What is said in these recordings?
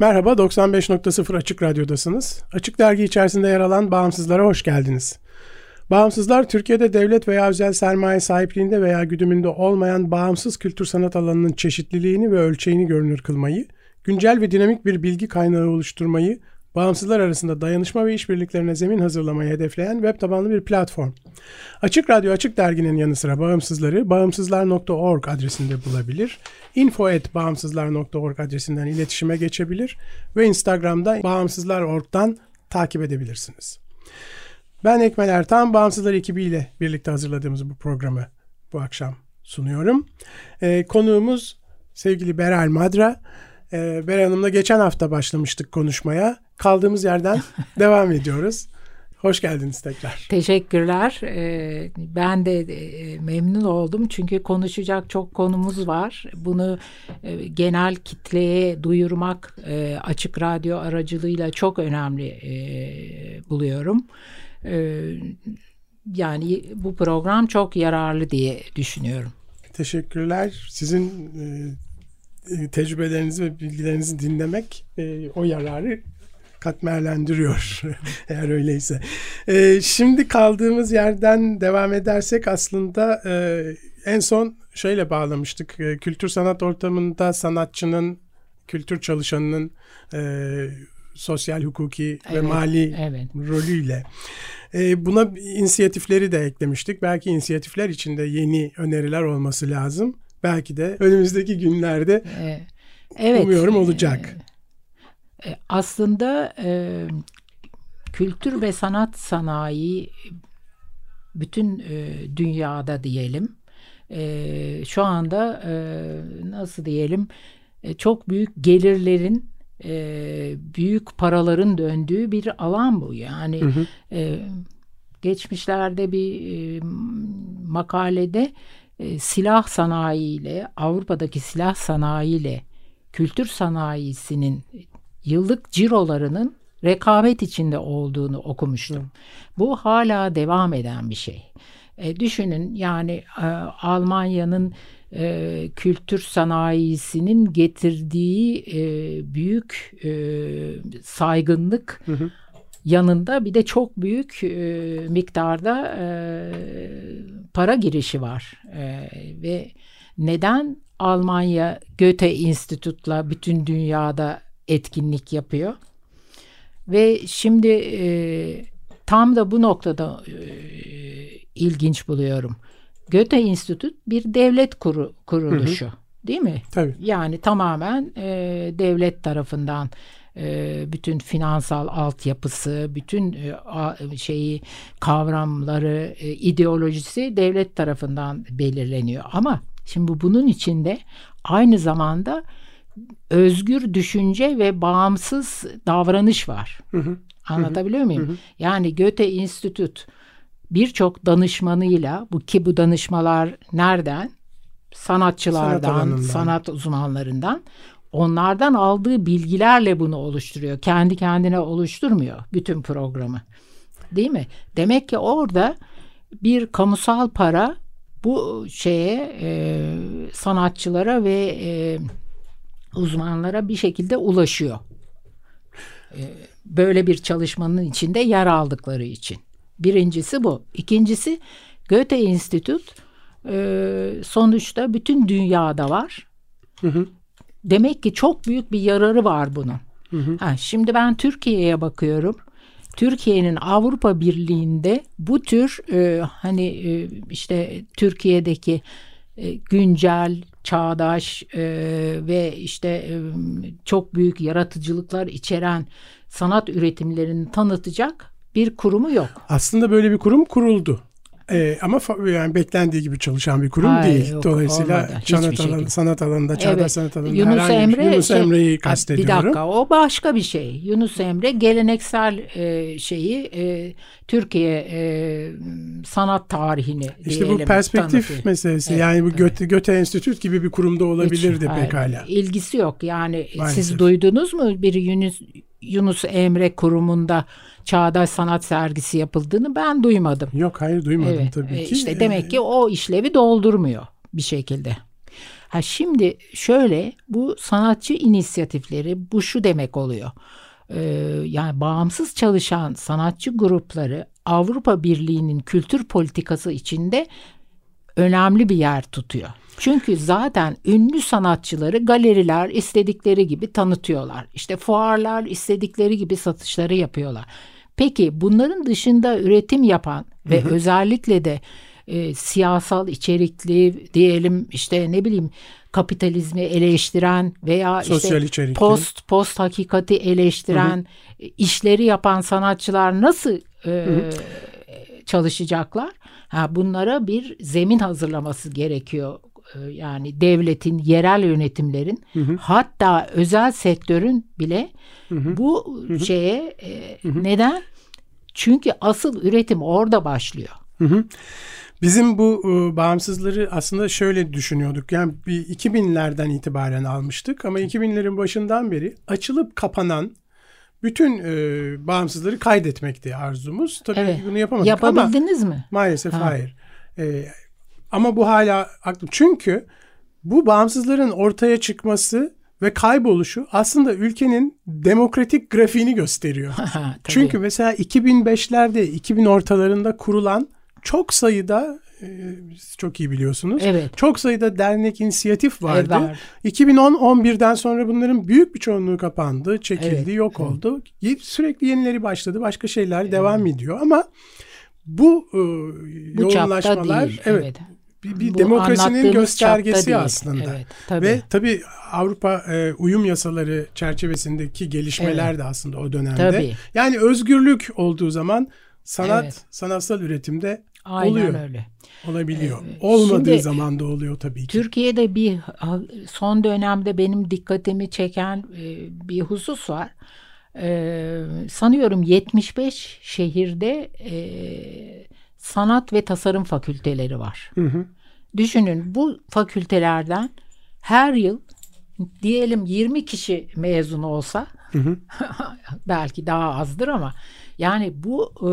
Merhaba, 95.0 Açık Radyo'dasınız. Açık Dergi içerisinde yer alan Bağımsızlara hoş geldiniz. Bağımsızlar, Türkiye'de devlet veya özel sermaye sahipliğinde veya güdümünde olmayan bağımsız kültür sanat alanının çeşitliliğini ve ölçeğini görünür kılmayı, güncel ve dinamik bir bilgi kaynağı oluşturmayı, bağımsızlar arasında dayanışma ve işbirliklerine zemin hazırlamayı hedefleyen web tabanlı bir platform. Açık Radyo Açık Dergi'nin yanı sıra bağımsızları bağımsızlar.org adresinde bulabilir. info.bağımsızlar.org adresinden iletişime geçebilir ve Instagram'da bağımsızlar.org'dan takip edebilirsiniz. Ben Ekmel Ertan, Bağımsızlar ekibiyle birlikte hazırladığımız bu programı bu akşam sunuyorum. Ee, konuğumuz sevgili Beral Madra. Ee, Beral Hanım'la geçen hafta başlamıştık konuşmaya. Kaldığımız yerden devam ediyoruz. Hoş geldiniz tekrar. Teşekkürler. Ee, ben de e, memnun oldum çünkü konuşacak çok konumuz var. Bunu e, genel kitleye duyurmak e, açık radyo aracılığıyla çok önemli buluyorum. Yani bu program çok yararlı diye düşünüyorum. Teşekkürler. Sizin tecrübelerinizi ve bilgilerinizi dinlemek o yararı katmerlendiriyor eğer öyleyse. E, şimdi kaldığımız yerden devam edersek aslında e, en son şöyle bağlamıştık. E, kültür sanat ortamında sanatçının, kültür çalışanının e, sosyal, hukuki evet, ve mali evet. rolüyle. E, buna inisiyatifleri de eklemiştik. Belki inisiyatifler içinde yeni öneriler olması lazım. Belki de önümüzdeki günlerde evet, umuyorum olacak. E, e, aslında e, kültür ve sanat sanayi bütün e, dünyada diyelim e, şu anda e, nasıl diyelim e, çok büyük gelirlerin e, büyük paraların döndüğü bir alan bu yani hı hı. E, geçmişlerde bir e, makalede e, silah sanayiyle Avrupa'daki silah sanayiyle kültür sanayisinin yıllık cirolarının rekabet içinde olduğunu okumuştum. Hı. Bu hala devam eden bir şey. E, düşünün yani e, Almanya'nın e, kültür sanayisinin getirdiği e, büyük e, saygınlık hı hı. yanında bir de çok büyük e, miktarda e, para girişi var e, ve neden Almanya Goethe Institut'la bütün dünyada etkinlik yapıyor. Ve şimdi e, tam da bu noktada e, ilginç buluyorum. Goethe Institut bir devlet kuru, kuruluşu. Hı hı. Değil mi? Tabii. Yani tamamen e, devlet tarafından bütün finansal altyapısı, bütün e, şeyi kavramları, e, ideolojisi devlet tarafından belirleniyor. Ama şimdi bunun içinde aynı zamanda özgür düşünce ve bağımsız davranış var. Hı hı. Anlatabiliyor hı hı. muyum? Hı hı. Yani Goethe Institut birçok danışmanıyla bu ki bu danışmalar nereden? Sanatçılardan, sanat, sanat uzmanlarından onlardan aldığı bilgilerle bunu oluşturuyor. Kendi kendine oluşturmuyor bütün programı. Değil mi? Demek ki orada bir kamusal para bu şeye e, sanatçılara ve e, uzmanlara bir şekilde ulaşıyor. Ee, böyle bir çalışmanın içinde yer aldıkları için. Birincisi bu. İkincisi Goethe Institut e, sonuçta bütün dünyada var. Hı hı. Demek ki çok büyük bir yararı var bunun. Hı hı. Ha, şimdi ben Türkiye'ye bakıyorum. Türkiye'nin Avrupa Birliği'nde bu tür e, hani e, işte Türkiye'deki e, güncel, çağdaş e, ve işte e, çok büyük yaratıcılıklar içeren sanat üretimlerini tanıtacak bir kurumu yok. Aslında böyle bir kurum kuruldu. Ee, ama yani beklendiği gibi çalışan bir kurum Hayır, değil. yok, Dolayısıyla olmadı. Hiçbir sanat, alanı, şekilde. sanat alanında, çağdaş Evet, sanat alanında Yunus herhangi bir- Emre Yunus şey- Emre'yi kastediyorum. Bir dakika o başka bir şey. Yunus Emre geleneksel e, şeyi e, Türkiye e, sanat tarihini İşte bu diyelim, perspektif tanıtıyor. meselesi. Evet, yani bu evet. Göte, Göte Enstitüt gibi bir kurumda olabilirdi Hiç, hayır, pekala. İlgisi yok. Yani Maalesef. siz duydunuz mu bir Yunus Yunus Emre kurumunda çağdaş sanat sergisi yapıldığını ben duymadım. Yok hayır duymadım Evet, tabii e, ki. İşte demek ki o işlevi doldurmuyor bir şekilde. Ha şimdi şöyle bu sanatçı inisiyatifleri bu şu demek oluyor. Ee, yani bağımsız çalışan sanatçı grupları Avrupa Birliği'nin kültür politikası içinde önemli bir yer tutuyor. Çünkü zaten ünlü sanatçıları galeriler istedikleri gibi tanıtıyorlar. İşte fuarlar istedikleri gibi satışları yapıyorlar. Peki bunların dışında üretim yapan ve özellikle de e, siyasal içerikli diyelim işte ne bileyim kapitalizmi eleştiren veya Sosyal işte içerikli. post post hakikati eleştiren e, işleri yapan sanatçılar nasıl e, çalışacaklar? Ha, bunlara bir zemin hazırlaması gerekiyor. Ee, Yani devletin, yerel yönetimlerin, hatta özel sektörün bile bu şeye e, neden? Çünkü asıl üretim orada başlıyor. Bizim bu e, bağımsızları aslında şöyle düşünüyorduk. Yani bir 2000'lerden itibaren almıştık ama 2000'lerin başından beri açılıp kapanan bütün e, bağımsızları kaydetmekti arzumuz. Tabii Evet. bunu yapamadık ama Yapabildiniz mi? maalesef Ha. hayır. E, ama bu hala aklım. Çünkü bu bağımsızların ortaya çıkması ve kayboluşu aslında ülkenin demokratik grafiğini gösteriyor. Çünkü mesela 2005'lerde 2000 ortalarında kurulan çok sayıda e, siz çok iyi biliyorsunuz. Evet. Çok sayıda dernek inisiyatif vardı. var. 2010-11'den sonra bunların büyük bir çoğunluğu kapandı, çekildi, Evet, yok oldu. Ye- Sürekli yenileri başladı, başka şeyler devam ediyor ama bu, e, Bu yoğunlaşmalar değil. evet, evet. Bir, bir Bu demokrasinin göstergesi aslında. Evet, tabii. Ve tabii Avrupa e, uyum yasaları çerçevesindeki gelişmeler Evet. de aslında o dönemde. Tabii. Yani özgürlük olduğu zaman sanat, Evet. sanatsal üretimde Aynen oluyor, öyle. olabiliyor. Evet. Olmadığı Şimdi- zaman da oluyor tabii ki. Türkiye'de bir son dönemde benim dikkatimi çeken e, bir husus var. E, sanıyorum 75 şehirde e, sanat ve tasarım fakülteleri var. Hı hı. Düşünün bu fakültelerden her yıl diyelim 20 kişi mezun olsa belki daha azdır ama yani bu e,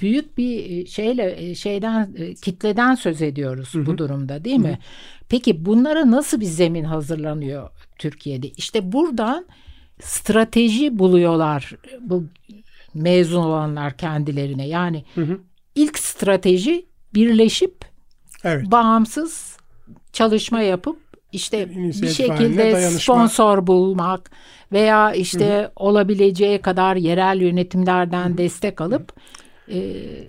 büyük bir şeyle e, şeyden e, kitleden söz ediyoruz bu durumda değil mi? Peki bunlara nasıl bir zemin hazırlanıyor Türkiye'de? İşte buradan strateji buluyorlar bu mezun olanlar kendilerine. Yani ilk strateji birleşip Evet. bağımsız çalışma yapıp işte bir şekilde dayanışma. sponsor bulmak veya işte olabileceği kadar yerel yönetimlerden destek alıp e,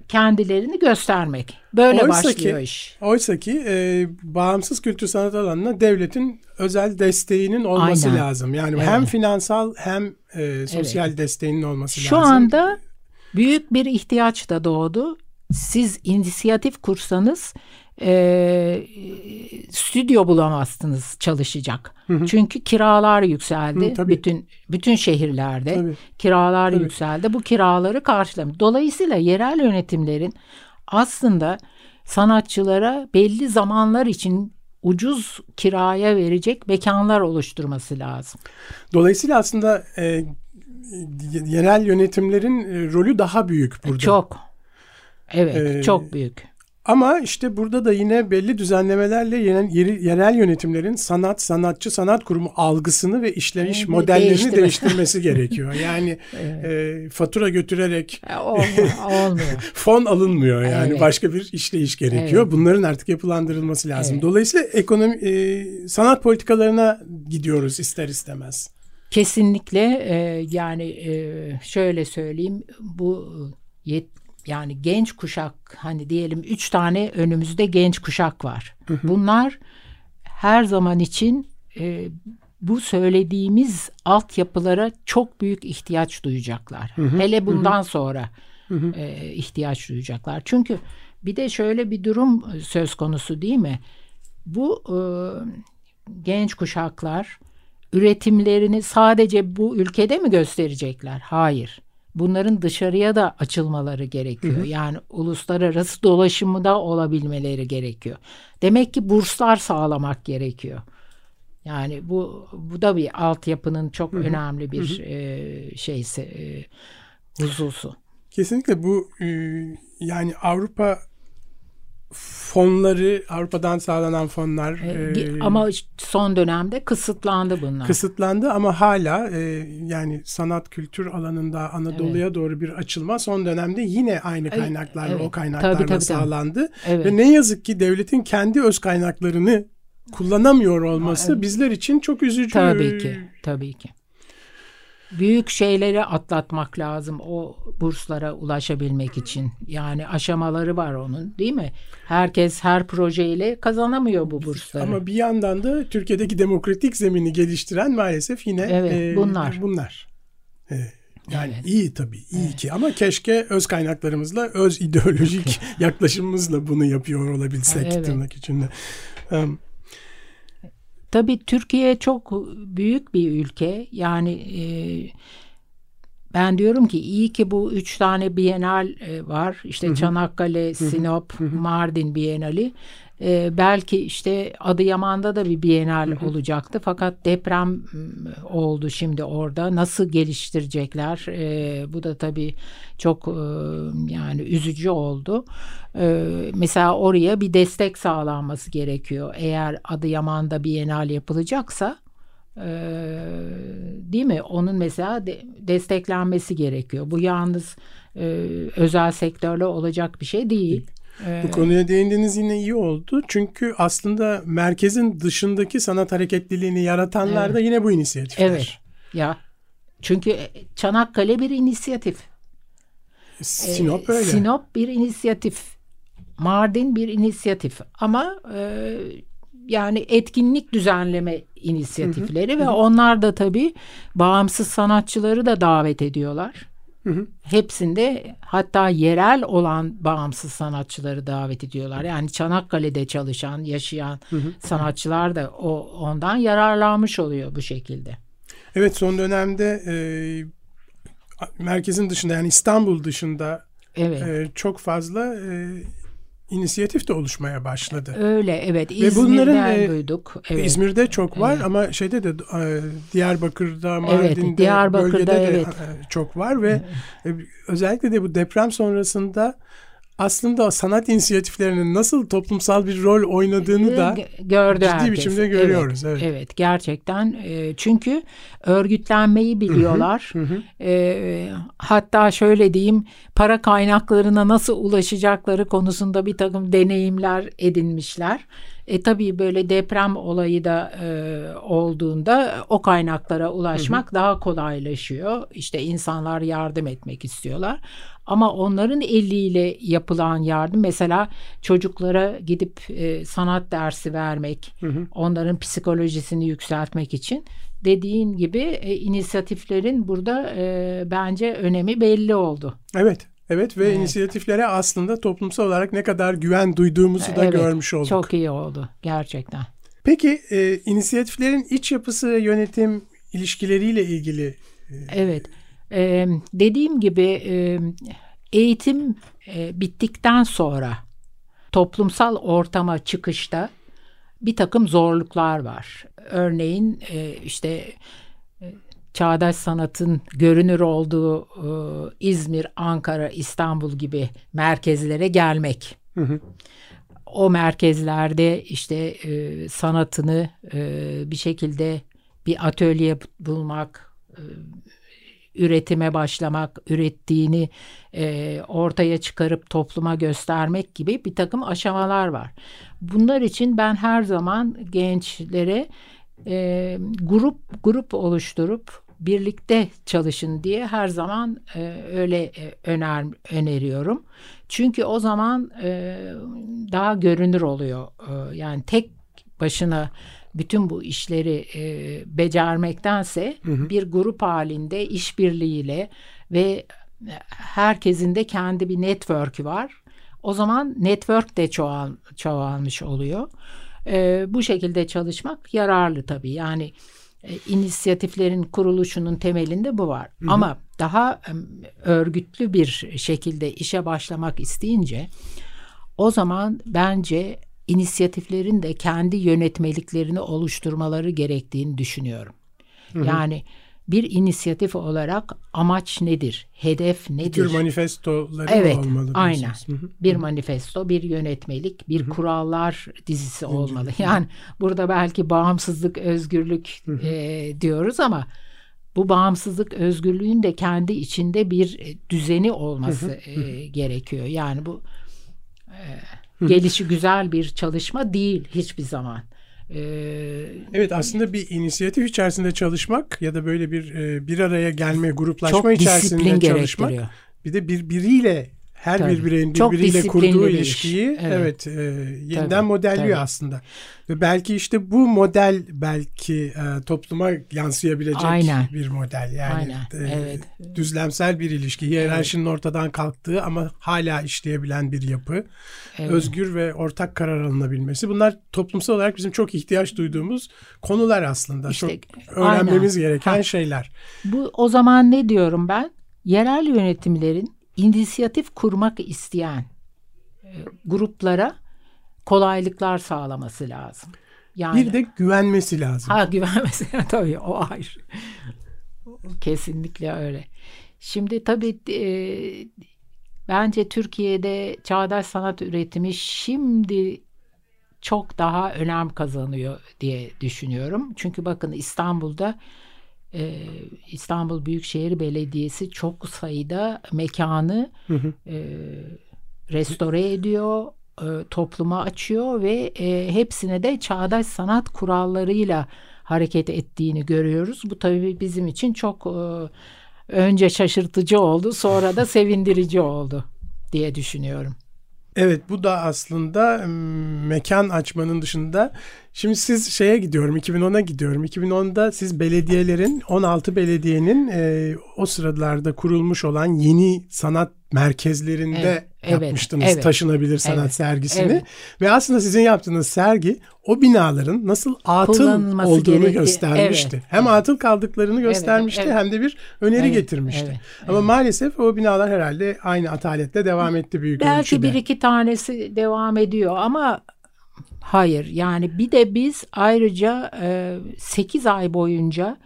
kendilerini göstermek. Böyle Oysa başlıyor ki- iş. Oysa ki e, bağımsız kültür sanat alanına devletin özel desteğinin olması Aynen. lazım. Yani Evet. hem finansal hem e, sosyal desteğinin olması Şu lazım. anda büyük bir ihtiyaç da doğdu. Siz inisiyatif kursanız e, stüdyo bulamazsınız çalışacak. Çünkü kiralar yükseldi. Hı, tabii. bütün bütün şehirlerde Tabii. kiralar Tabii. yükseldi. Bu kiraları karşılamıyor. Dolayısıyla yerel yönetimlerin aslında sanatçılara belli zamanlar için ucuz kiraya verecek mekanlar oluşturması lazım. Dolayısıyla aslında e, yerel yönetimlerin e, rolü daha büyük burada. Çok. Evet, Ee, çok büyük. Ama işte burada da yine belli düzenlemelerle yerel, yönetimlerin sanat, sanatçı, sanat kurumu algısını ve işleyiş Evet, modellerini değiştirme. değiştirmesi gerekiyor. Yani e, fatura götürerek E, ol- olmuyor. fon alınmıyor yani Evet. başka bir işleyiş gerekiyor. Evet. Bunların artık yapılandırılması lazım. Evet. Dolayısıyla ekonomi e, sanat politikalarına gidiyoruz ister istemez. Kesinlikle e, yani e, şöyle söyleyeyim bu yet, yani genç kuşak hani diyelim üç tane önümüzde genç kuşak var. Bunlar her zaman için e, bu söylediğimiz altyapılara çok büyük ihtiyaç duyacaklar. Hele bundan sonra e, ihtiyaç duyacaklar. Çünkü bir de şöyle bir durum söz konusu değil mi? Bu e, genç kuşaklar üretimlerini sadece bu ülkede mi gösterecekler? Hayır. Bunların dışarıya da açılmaları gerekiyor. Yani uluslararası dolaşımı da olabilmeleri gerekiyor. Demek ki burslar sağlamak gerekiyor. Yani bu bu da bir altyapının çok önemli bir e, şeysi e, hususu. Kesinlikle bu e, yani Avrupa fonları Avrupa'dan sağlanan fonlar E, e, ama son dönemde kısıtlandı bunlar. kısıtlandı ama hala e, yani sanat kültür alanında Anadolu'ya doğru bir açılma son dönemde yine aynı Ay, kaynaklarla evet. o kaynaklarla Tabii, tabii, tabii. sağlandı Evet. ve ne yazık ki devletin kendi öz kaynaklarını kullanamıyor olması evet. bizler için çok üzücü. Tabii ki, tabii ki. Büyük şeyleri atlatmak lazım o burslara ulaşabilmek için. Yani aşamaları var onun, değil mi? Herkes her projeyle kazanamıyor bu bursları. Ama bir yandan da Türkiye'deki demokratik zemini geliştiren maalesef yine Evet, e, bunlar. bunlar. E, yani Evet. iyi tabii, iyi ki ama keşke öz kaynaklarımızla, öz ideolojik yaklaşımımızla bunu yapıyor olabilsek Evet. tırnak içinde. Um, Tabii Türkiye çok büyük bir ülke. Yani e, ben diyorum ki iyi ki bu üç tane bienal e, var. İşte Çanakkale, Sinop, Mardin bienali. E, belki işte Adıyaman'da da bir bienal olacaktı. Fakat deprem m, oldu şimdi orada. Nasıl geliştirecekler? E, bu da tabii çok e, yani üzücü oldu. E, mesela oraya bir destek sağlanması gerekiyor. Eğer Adıyaman'da bienal yapılacaksa e, değil mi? Onun mesela de- desteklenmesi gerekiyor. Bu yalnız e, özel sektörle olacak bir şey değil. E, bu konuya değindiğiniz yine iyi oldu. Çünkü aslında merkezin dışındaki sanat hareketliliğini yaratanlar da yine bu inisiyatifler. Evet. Ya çünkü Çanakkale bir inisiyatif. Sinop Ee, öyle. Sinop bir inisiyatif. Mardin bir inisiyatif. Ama e, yani etkinlik düzenleme inisiyatifleri ve onlar da tabii bağımsız sanatçıları da davet ediyorlar. Hepsinde hatta yerel olan bağımsız sanatçıları davet ediyorlar. Yani Çanakkale'de çalışan, yaşayan sanatçılar da o ondan yararlanmış oluyor bu şekilde. Evet son dönemde e, merkezin dışında yani İstanbul dışında Evet. e, çok fazla e, inisiyatif de oluşmaya başladı. Öyle evet. Ve İzmir'den bunların, e, duyduk. Evet. İzmir'de çok var Evet. ama şeyde de e, Diyarbakır'da, Mardin'de, Diyarbakır'da, bölgede de evet. e, çok var ve e, özellikle de bu deprem sonrasında aslında sanat inisiyatiflerinin nasıl toplumsal bir rol oynadığını da gördü ciddi herkes. biçimde görüyoruz, Evet, evet. evet. gerçekten e, çünkü örgütlenmeyi biliyorlar. E, hatta şöyle diyeyim para kaynaklarına nasıl ulaşacakları konusunda bir takım deneyimler edinmişler. E tabii böyle deprem olayı da e, olduğunda o kaynaklara ulaşmak daha kolaylaşıyor. İşte insanlar yardım etmek istiyorlar. Ama onların eliyle yapılan yardım mesela çocuklara gidip e, sanat dersi vermek, onların psikolojisini yükseltmek için dediğin gibi e, inisiyatiflerin burada e, bence önemi belli oldu. evet evet ve inisiyatiflere aslında toplumsal olarak ne kadar güven duyduğumuzu da Evet, görmüş olduk. Çok iyi oldu gerçekten. Peki e, inisiyatiflerin iç yapısı ve yönetim ilişkileriyle ilgili Evet. Ee, dediğim gibi e, eğitim e, bittikten sonra toplumsal ortama çıkışta bir takım zorluklar var. Örneğin e, işte e, çağdaş sanatın görünür olduğu e, İzmir, Ankara, İstanbul gibi merkezlere gelmek. O merkezlerde işte e, sanatını e, bir şekilde bir atölye bulmak, e, üretime başlamak, ürettiğini e, ortaya çıkarıp topluma göstermek gibi bir takım aşamalar var. Bunlar için ben her zaman gençlere e, grup grup oluşturup birlikte çalışın diye her zaman e, öyle e, öner öneriyorum. Çünkü o zaman e, daha görünür oluyor. E, yani tek başına bütün bu işleri e, becermektense bir grup halinde işbirliğiyle ve herkesin de kendi bir network'ü var. O zaman network de çoğal, çoğalmış oluyor. E, bu şekilde çalışmak yararlı tabii. Yani inisiyatiflerin kuruluşunun temelinde bu var. Hı hı. Ama daha e, örgütlü bir şekilde işe başlamak isteyince o zaman bence inisiyatiflerin de kendi yönetmeliklerini oluşturmaları gerektiğini düşünüyorum. Hı hı. Yani bir inisiyatif olarak amaç nedir? Hedef nedir? Bir tür manifestoları evet, olmalı? Aynen. Hı hı. Bir manifesto, bir yönetmelik, bir kurallar dizisi olmalı. Yani burada belki bağımsızlık, özgürlük. E, diyoruz ama bu bağımsızlık, özgürlüğün de kendi içinde bir e, düzeni olması. E, gerekiyor. Yani bu e, gelişi güzel bir çalışma değil hiçbir zaman. Ee, evet aslında bir inisiyatif içerisinde çalışmak ya da böyle bir bir araya gelme, gruplaşma çok içerisinde çalışmak bir de birbiriyle her Tabii. bir bireyin birbiriyle kurduğu ilişkiyi evet, evet e, yeniden Tabii. modelliyor Tabii. aslında. Ve belki işte bu model belki e, topluma yansıyabilecek Aynen. bir model. Yani Aynen. E, evet. düzlemsel bir ilişki, hiyerarşinin evet. ortadan kalktığı ama hala işleyebilen bir yapı. Evet. Özgür ve ortak karar alınabilmesi. Bunlar toplumsal olarak bizim çok ihtiyaç duyduğumuz konular aslında. İşte, çok öğrenmemiz aynen. gereken ha. şeyler. Bu o zaman ne diyorum ben? Yerel yönetimlerin inisiyatif kurmak isteyen e, gruplara kolaylıklar sağlaması lazım. Yani, bir de güvenmesi lazım. Ha güvenmesi tabii o ayrı. Kesinlikle öyle. Şimdi tabii e, bence Türkiye'de çağdaş sanat üretimi şimdi çok daha önem kazanıyor diye düşünüyorum. Çünkü bakın İstanbul'da e, İstanbul Büyükşehir Belediyesi çok sayıda mekanı hı hı. E, restore ediyor, e, topluma açıyor ve e, hepsine de çağdaş sanat kurallarıyla hareket ettiğini görüyoruz. Bu tabii bizim için çok e, önce şaşırtıcı oldu, sonra da sevindirici oldu diye düşünüyorum. Evet bu da aslında mekan açmanın dışında şimdi siz şeye gidiyorum 2010'a gidiyorum 2010'da siz belediyelerin 16 belediyenin e, o sıralarda kurulmuş olan yeni sanat merkezlerinde evet, yapmıştınız evet, taşınabilir sanat evet, sergisini evet. ve aslında sizin yaptığınız sergi o binaların nasıl atıl olduğunu gerekli. göstermişti. Evet, hem evet. atıl kaldıklarını göstermişti evet, evet. hem de bir öneri evet, getirmişti. Evet, Ama evet. maalesef o binalar herhalde aynı ataletle devam etti büyük Belki ölçüde. Belki bir iki tanesi devam ediyor ama hayır yani bir de biz ayrıca 8 ay boyunca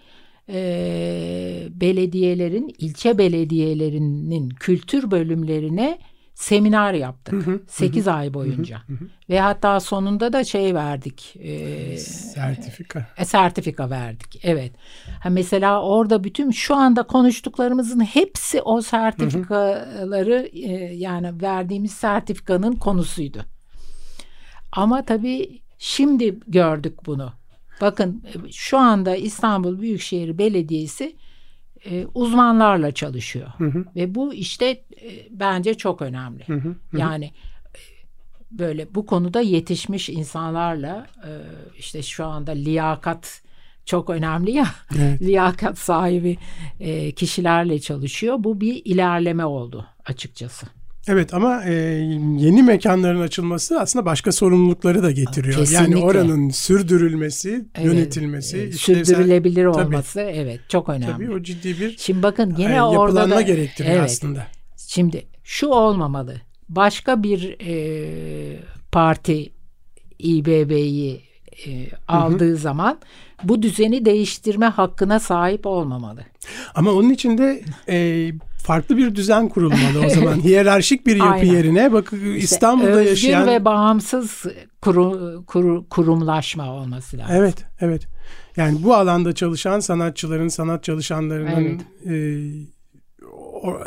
e, belediyelerin, ilçe belediyelerinin kültür bölümlerine seminer yaptık. Hı hı, 8 hı, ay boyunca. Hı, hı, hı. Ve hatta sonunda da şey verdik. E, sertifika. E, sertifika verdik. Evet. Ha, mesela orada bütün şu anda konuştuklarımızın hepsi o sertifikaları hı hı. E, yani verdiğimiz sertifikanın konusuydu. Ama tabii şimdi gördük bunu. Bakın şu anda İstanbul Büyükşehir Belediyesi e, uzmanlarla çalışıyor. Hı hı. Ve bu işte e, bence çok önemli. Hı hı. Hı. Yani e, böyle bu konuda yetişmiş insanlarla e, işte şu anda liyakat çok önemli ya evet. liyakat sahibi e, kişilerle çalışıyor. Bu bir ilerleme oldu açıkçası. Evet ama e, yeni mekanların açılması aslında başka sorumlulukları da getiriyor. Kesinlikle. Yani oranın sürdürülmesi, evet, yönetilmesi, e, sürdürülebilir olması tabii, evet çok önemli. Tabii o ciddi bir Şimdi bakın yine e, orada da gerektiriyor evet, aslında. Şimdi şu olmamalı. Başka bir e, parti İBB'yi e, aldığı hı hı. zaman bu düzeni değiştirme hakkına sahip olmamalı. Ama onun için de e, farklı bir düzen kurulmalı o zaman. Hiyerarşik bir yapı Aynen. yerine bak İstanbul'da özgür yaşayan ve bağımsız kuru, kuru, kurumlaşma olması lazım. Evet, evet. Yani bu alanda çalışan sanatçıların, sanat çalışanlarının evet. e, o,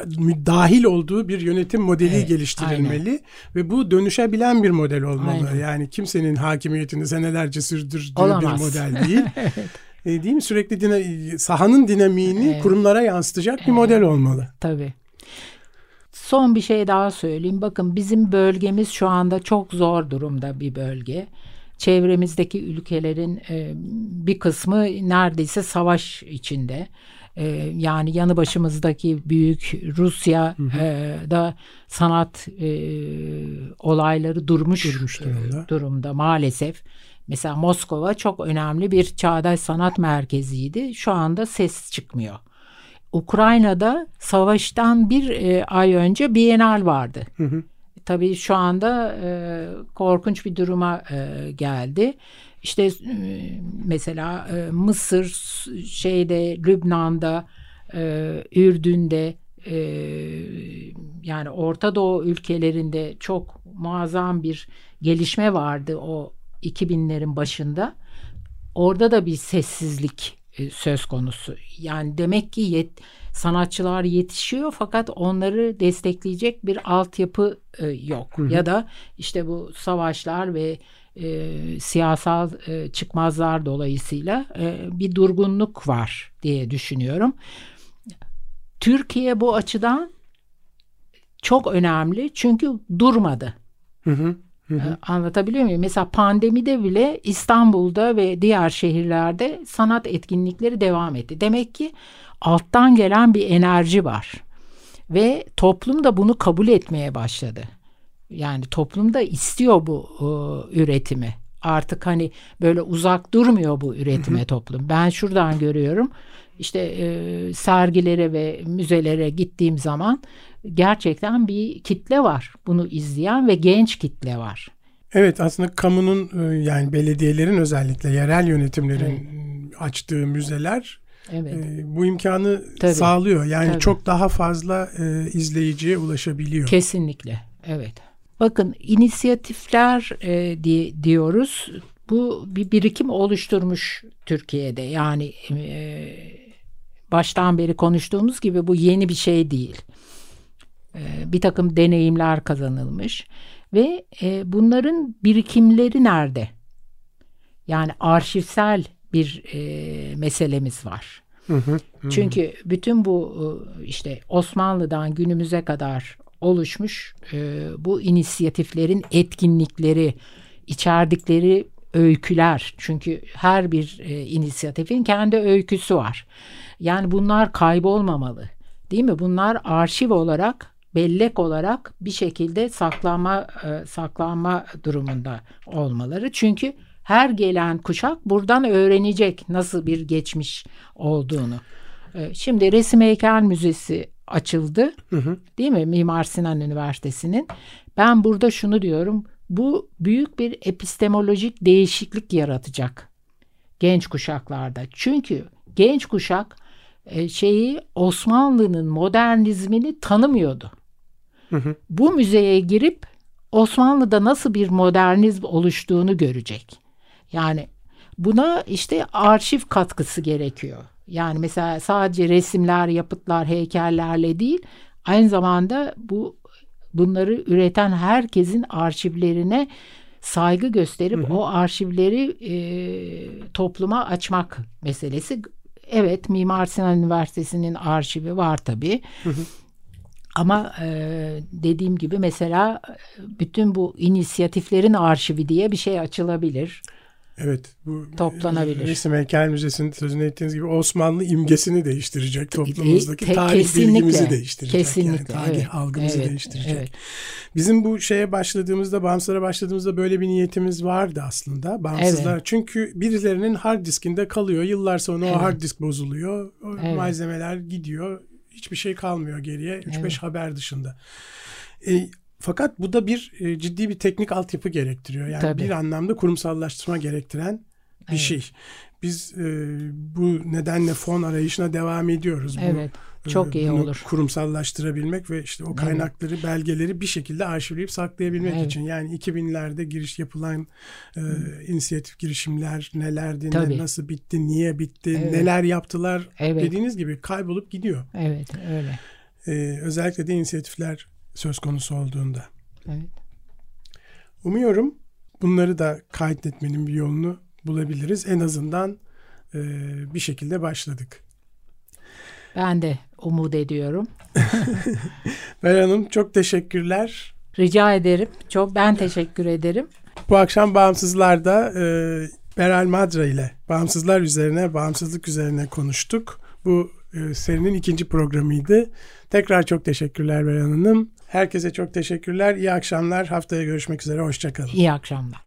dahil olduğu bir yönetim modeli evet, geliştirilmeli aynen. ve bu dönüşebilen bir model olmalı. Aynen. Yani kimsenin hakimiyetini senelerce sürdürdüğü Olamaz. bir model değil. evet e, değil mi? Sürekli dina, sahanın dinamiğini evet. kurumlara yansıtacak bir evet. model olmalı. Tabii. Son bir şey daha söyleyeyim. Bakın bizim bölgemiz şu anda çok zor durumda bir bölge. çevremizdeki ülkelerin e, bir kısmı neredeyse savaş içinde. E, yani yanı başımızdaki büyük Rusya e, da sanat e, olayları durmuş, Durmuş durumda. durumda maalesef. Mesela Moskova çok önemli bir çağdaş sanat merkeziydi. Şu anda ses çıkmıyor. Ukrayna'da savaştan bir e, ay önce Bienal vardı. Hı hı. Tabii şu anda e, korkunç bir duruma e, geldi. İşte e, mesela e, Mısır, şeyde Lübnan'da, e, Ürdün'de, e, yani Orta Doğu ülkelerinde çok muazzam bir gelişme vardı o 2000'lerin başında. Orada da bir sessizlik e, söz konusu. Yani demek ki yet, sanatçılar yetişiyor fakat onları destekleyecek bir altyapı e, yok. Ya da işte bu savaşlar ve e, siyasal e, çıkmazlar dolayısıyla e, bir durgunluk var diye düşünüyorum. Türkiye bu açıdan çok önemli çünkü durmadı. Hı hı. Ee, Anlatabiliyor muyum? Mesela pandemide bile İstanbul'da ve diğer şehirlerde sanat etkinlikleri devam etti. Demek ki alttan gelen bir enerji var. Ve toplum da bunu kabul etmeye başladı. Yani toplum da istiyor bu e, üretimi. Artık hani böyle uzak durmuyor bu üretime toplum. Ben şuradan görüyorum. İşte e, sergilere ve müzelere gittiğim zaman gerçekten bir kitle var. Bunu izleyen ve genç kitle var. Evet aslında kamunun e, yani belediyelerin özellikle yerel yönetimlerin açtığı müzeler Evet. e, bu imkanı Tabii. sağlıyor. Yani Tabii. çok daha fazla e, izleyiciye ulaşabiliyor. Kesinlikle. Evet. Bakın inisiyatifler e, diye diyoruz. Bu bir birikim oluşturmuş Türkiye'de. Yani e, baştan beri konuştuğumuz gibi bu yeni bir şey değil. E, bir takım deneyimler kazanılmış ve e, bunların birikimleri nerede? Yani arşivsel bir e, meselemiz var. Hı hı. Çünkü bütün bu e, işte Osmanlı'dan günümüze kadar oluşmuş e, bu inisiyatiflerin etkinlikleri, içerdikleri öyküler. Çünkü her bir e, inisiyatifin kendi öyküsü var. Yani bunlar kaybolmamalı. Değil mi? Bunlar arşiv olarak, bellek olarak bir şekilde saklanma e, saklanma durumunda olmaları. Çünkü her gelen kuşak buradan öğrenecek nasıl bir geçmiş olduğunu. E, Şimdi Resim Heykel Müzesi açıldı. Değil mi? Mimar Sinan Üniversitesi'nin. Ben burada şunu diyorum. Bu büyük bir epistemolojik değişiklik yaratacak genç kuşaklarda. Çünkü genç kuşak e, şeyi Osmanlı'nın modernizmini tanımıyordu. Bu müzeye girip Osmanlı'da nasıl bir modernizm oluştuğunu görecek. Yani buna işte arşiv katkısı gerekiyor. Yani mesela sadece resimler, yapıtlar, heykellerle değil, aynı zamanda bu bunları üreten herkesin arşivlerine saygı gösterip o arşivleri e, topluma açmak meselesi. Evet, Mimar Sinan Üniversitesi'nin arşivi var tabii. Ama e, dediğim gibi mesela bütün bu inisiyatiflerin arşivi diye bir şey açılabilir. Evet. Bu Toplanabilir. Resim Heykel Müzesi'nin sözünü ettiğiniz gibi Osmanlı imgesini değiştirecek. Toplumumuzdaki Te- tarih kesinlikle, bilgimizi değiştirecek. Kesinlikle. Yani tarih evet, algımızı evet, değiştirecek. Evet. Bizim bu şeye başladığımızda, bağımsızlara başladığımızda böyle bir niyetimiz vardı aslında. Bağımsızlar. Çünkü birilerinin hard diskinde kalıyor. Yıllar sonra Evet. o hard disk bozuluyor. O Evet. malzemeler gidiyor. Hiçbir şey kalmıyor geriye. 3-5 haber dışında. E, fakat bu da bir e, ciddi bir teknik altyapı gerektiriyor. Yani Tabii. bir anlamda kurumsallaştırma gerektiren bir Evet. şey. Biz e, bu nedenle fon arayışına devam ediyoruz. Bu, Evet. Çok e, iyi olur. kurumsallaştırabilmek ve işte o kaynakları, belgeleri bir şekilde arşivleyip saklayabilmek Evet. için. Yani 2000'lerde giriş yapılan e, inisiyatif girişimler nelerdi, ne- nasıl bitti, niye bitti, Evet. neler yaptılar Evet. dediğiniz gibi kaybolup gidiyor. Evet, öyle. E, özellikle de inisiyatifler söz konusu olduğunda. Evet. Umuyorum bunları da kaydetmenin bir yolunu bulabiliriz. En azından e, bir şekilde başladık. Ben de umut ediyorum. Meral Hanım çok teşekkürler. Rica ederim. Çok ben teşekkür ederim. Bu akşam Bağımsızlar'da e, Beral Madra ile bağımsızlar üzerine, bağımsızlık üzerine konuştuk. Bu e, serinin ikinci programıydı. Tekrar çok teşekkürler Beral Hanım. Herkese çok teşekkürler. İyi akşamlar. Haftaya görüşmek üzere. Hoşçakalın. İyi akşamlar.